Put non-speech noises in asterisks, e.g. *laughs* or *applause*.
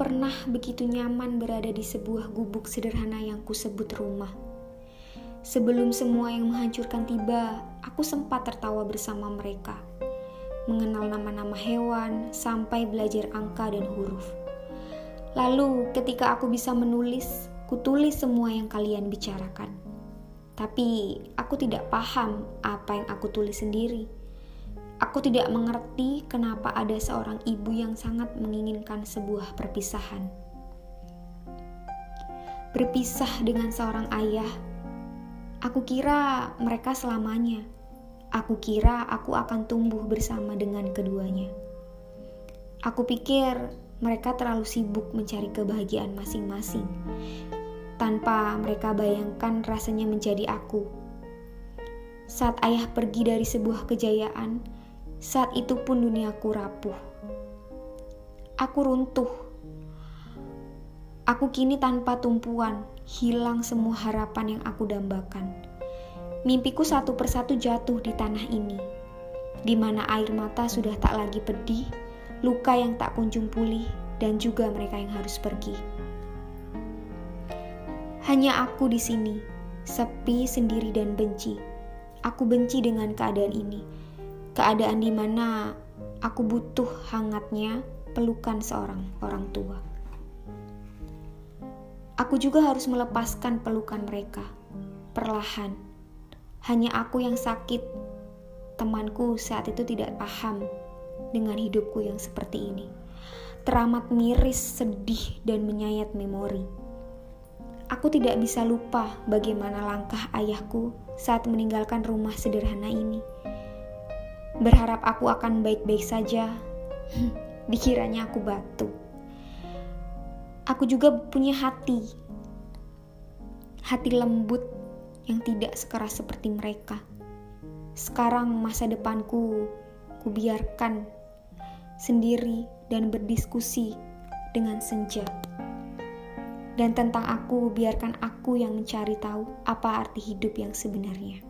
pernah begitu nyaman berada di sebuah gubuk sederhana yang kusebut rumah. Sebelum semua yang menghancurkan tiba, aku sempat tertawa bersama mereka. Mengenal nama-nama hewan sampai belajar angka dan huruf. Lalu, ketika aku bisa menulis, kutulis semua yang kalian bicarakan. Tapi aku tidak paham apa yang aku tulis sendiri. Aku tidak mengerti kenapa ada seorang ibu yang sangat menginginkan sebuah perpisahan. Berpisah dengan seorang ayah, aku kira mereka selamanya. Aku kira aku akan tumbuh bersama dengan keduanya. Aku pikir mereka terlalu sibuk mencari kebahagiaan masing-masing, tanpa mereka bayangkan rasanya menjadi aku. Saat ayah pergi dari sebuah kejayaan, saat itu pun duniaku rapuh. Aku runtuh. Aku kini tanpa tumpuan, hilang semua harapan yang aku dambakan. Mimpiku satu persatu jatuh di tanah ini, di mana air mata sudah tak lagi pedih, luka yang tak kunjung pulih, dan juga mereka yang harus pergi. Hanya aku di sini, sepi, sendiri, dan benci. Aku benci dengan keadaan ini, keadaan di mana aku butuh hangatnya pelukan seorang orang tua. Aku juga harus melepaskan pelukan mereka perlahan. Hanya aku yang sakit. Temanku saat itu tidak paham dengan hidupku yang seperti ini. Teramat miris, sedih, dan menyayat memori. Aku tidak bisa lupa bagaimana langkah ayahku saat meninggalkan rumah sederhana ini. Berharap aku akan baik-baik saja, *laughs* dikiranya aku batu. Aku juga punya hati, hati lembut yang tidak sekeras seperti mereka. Sekarang masa depanku kubiarkan sendiri dan berdiskusi dengan senja. Dan tentang aku, biarkan aku yang mencari tahu apa arti hidup yang sebenarnya.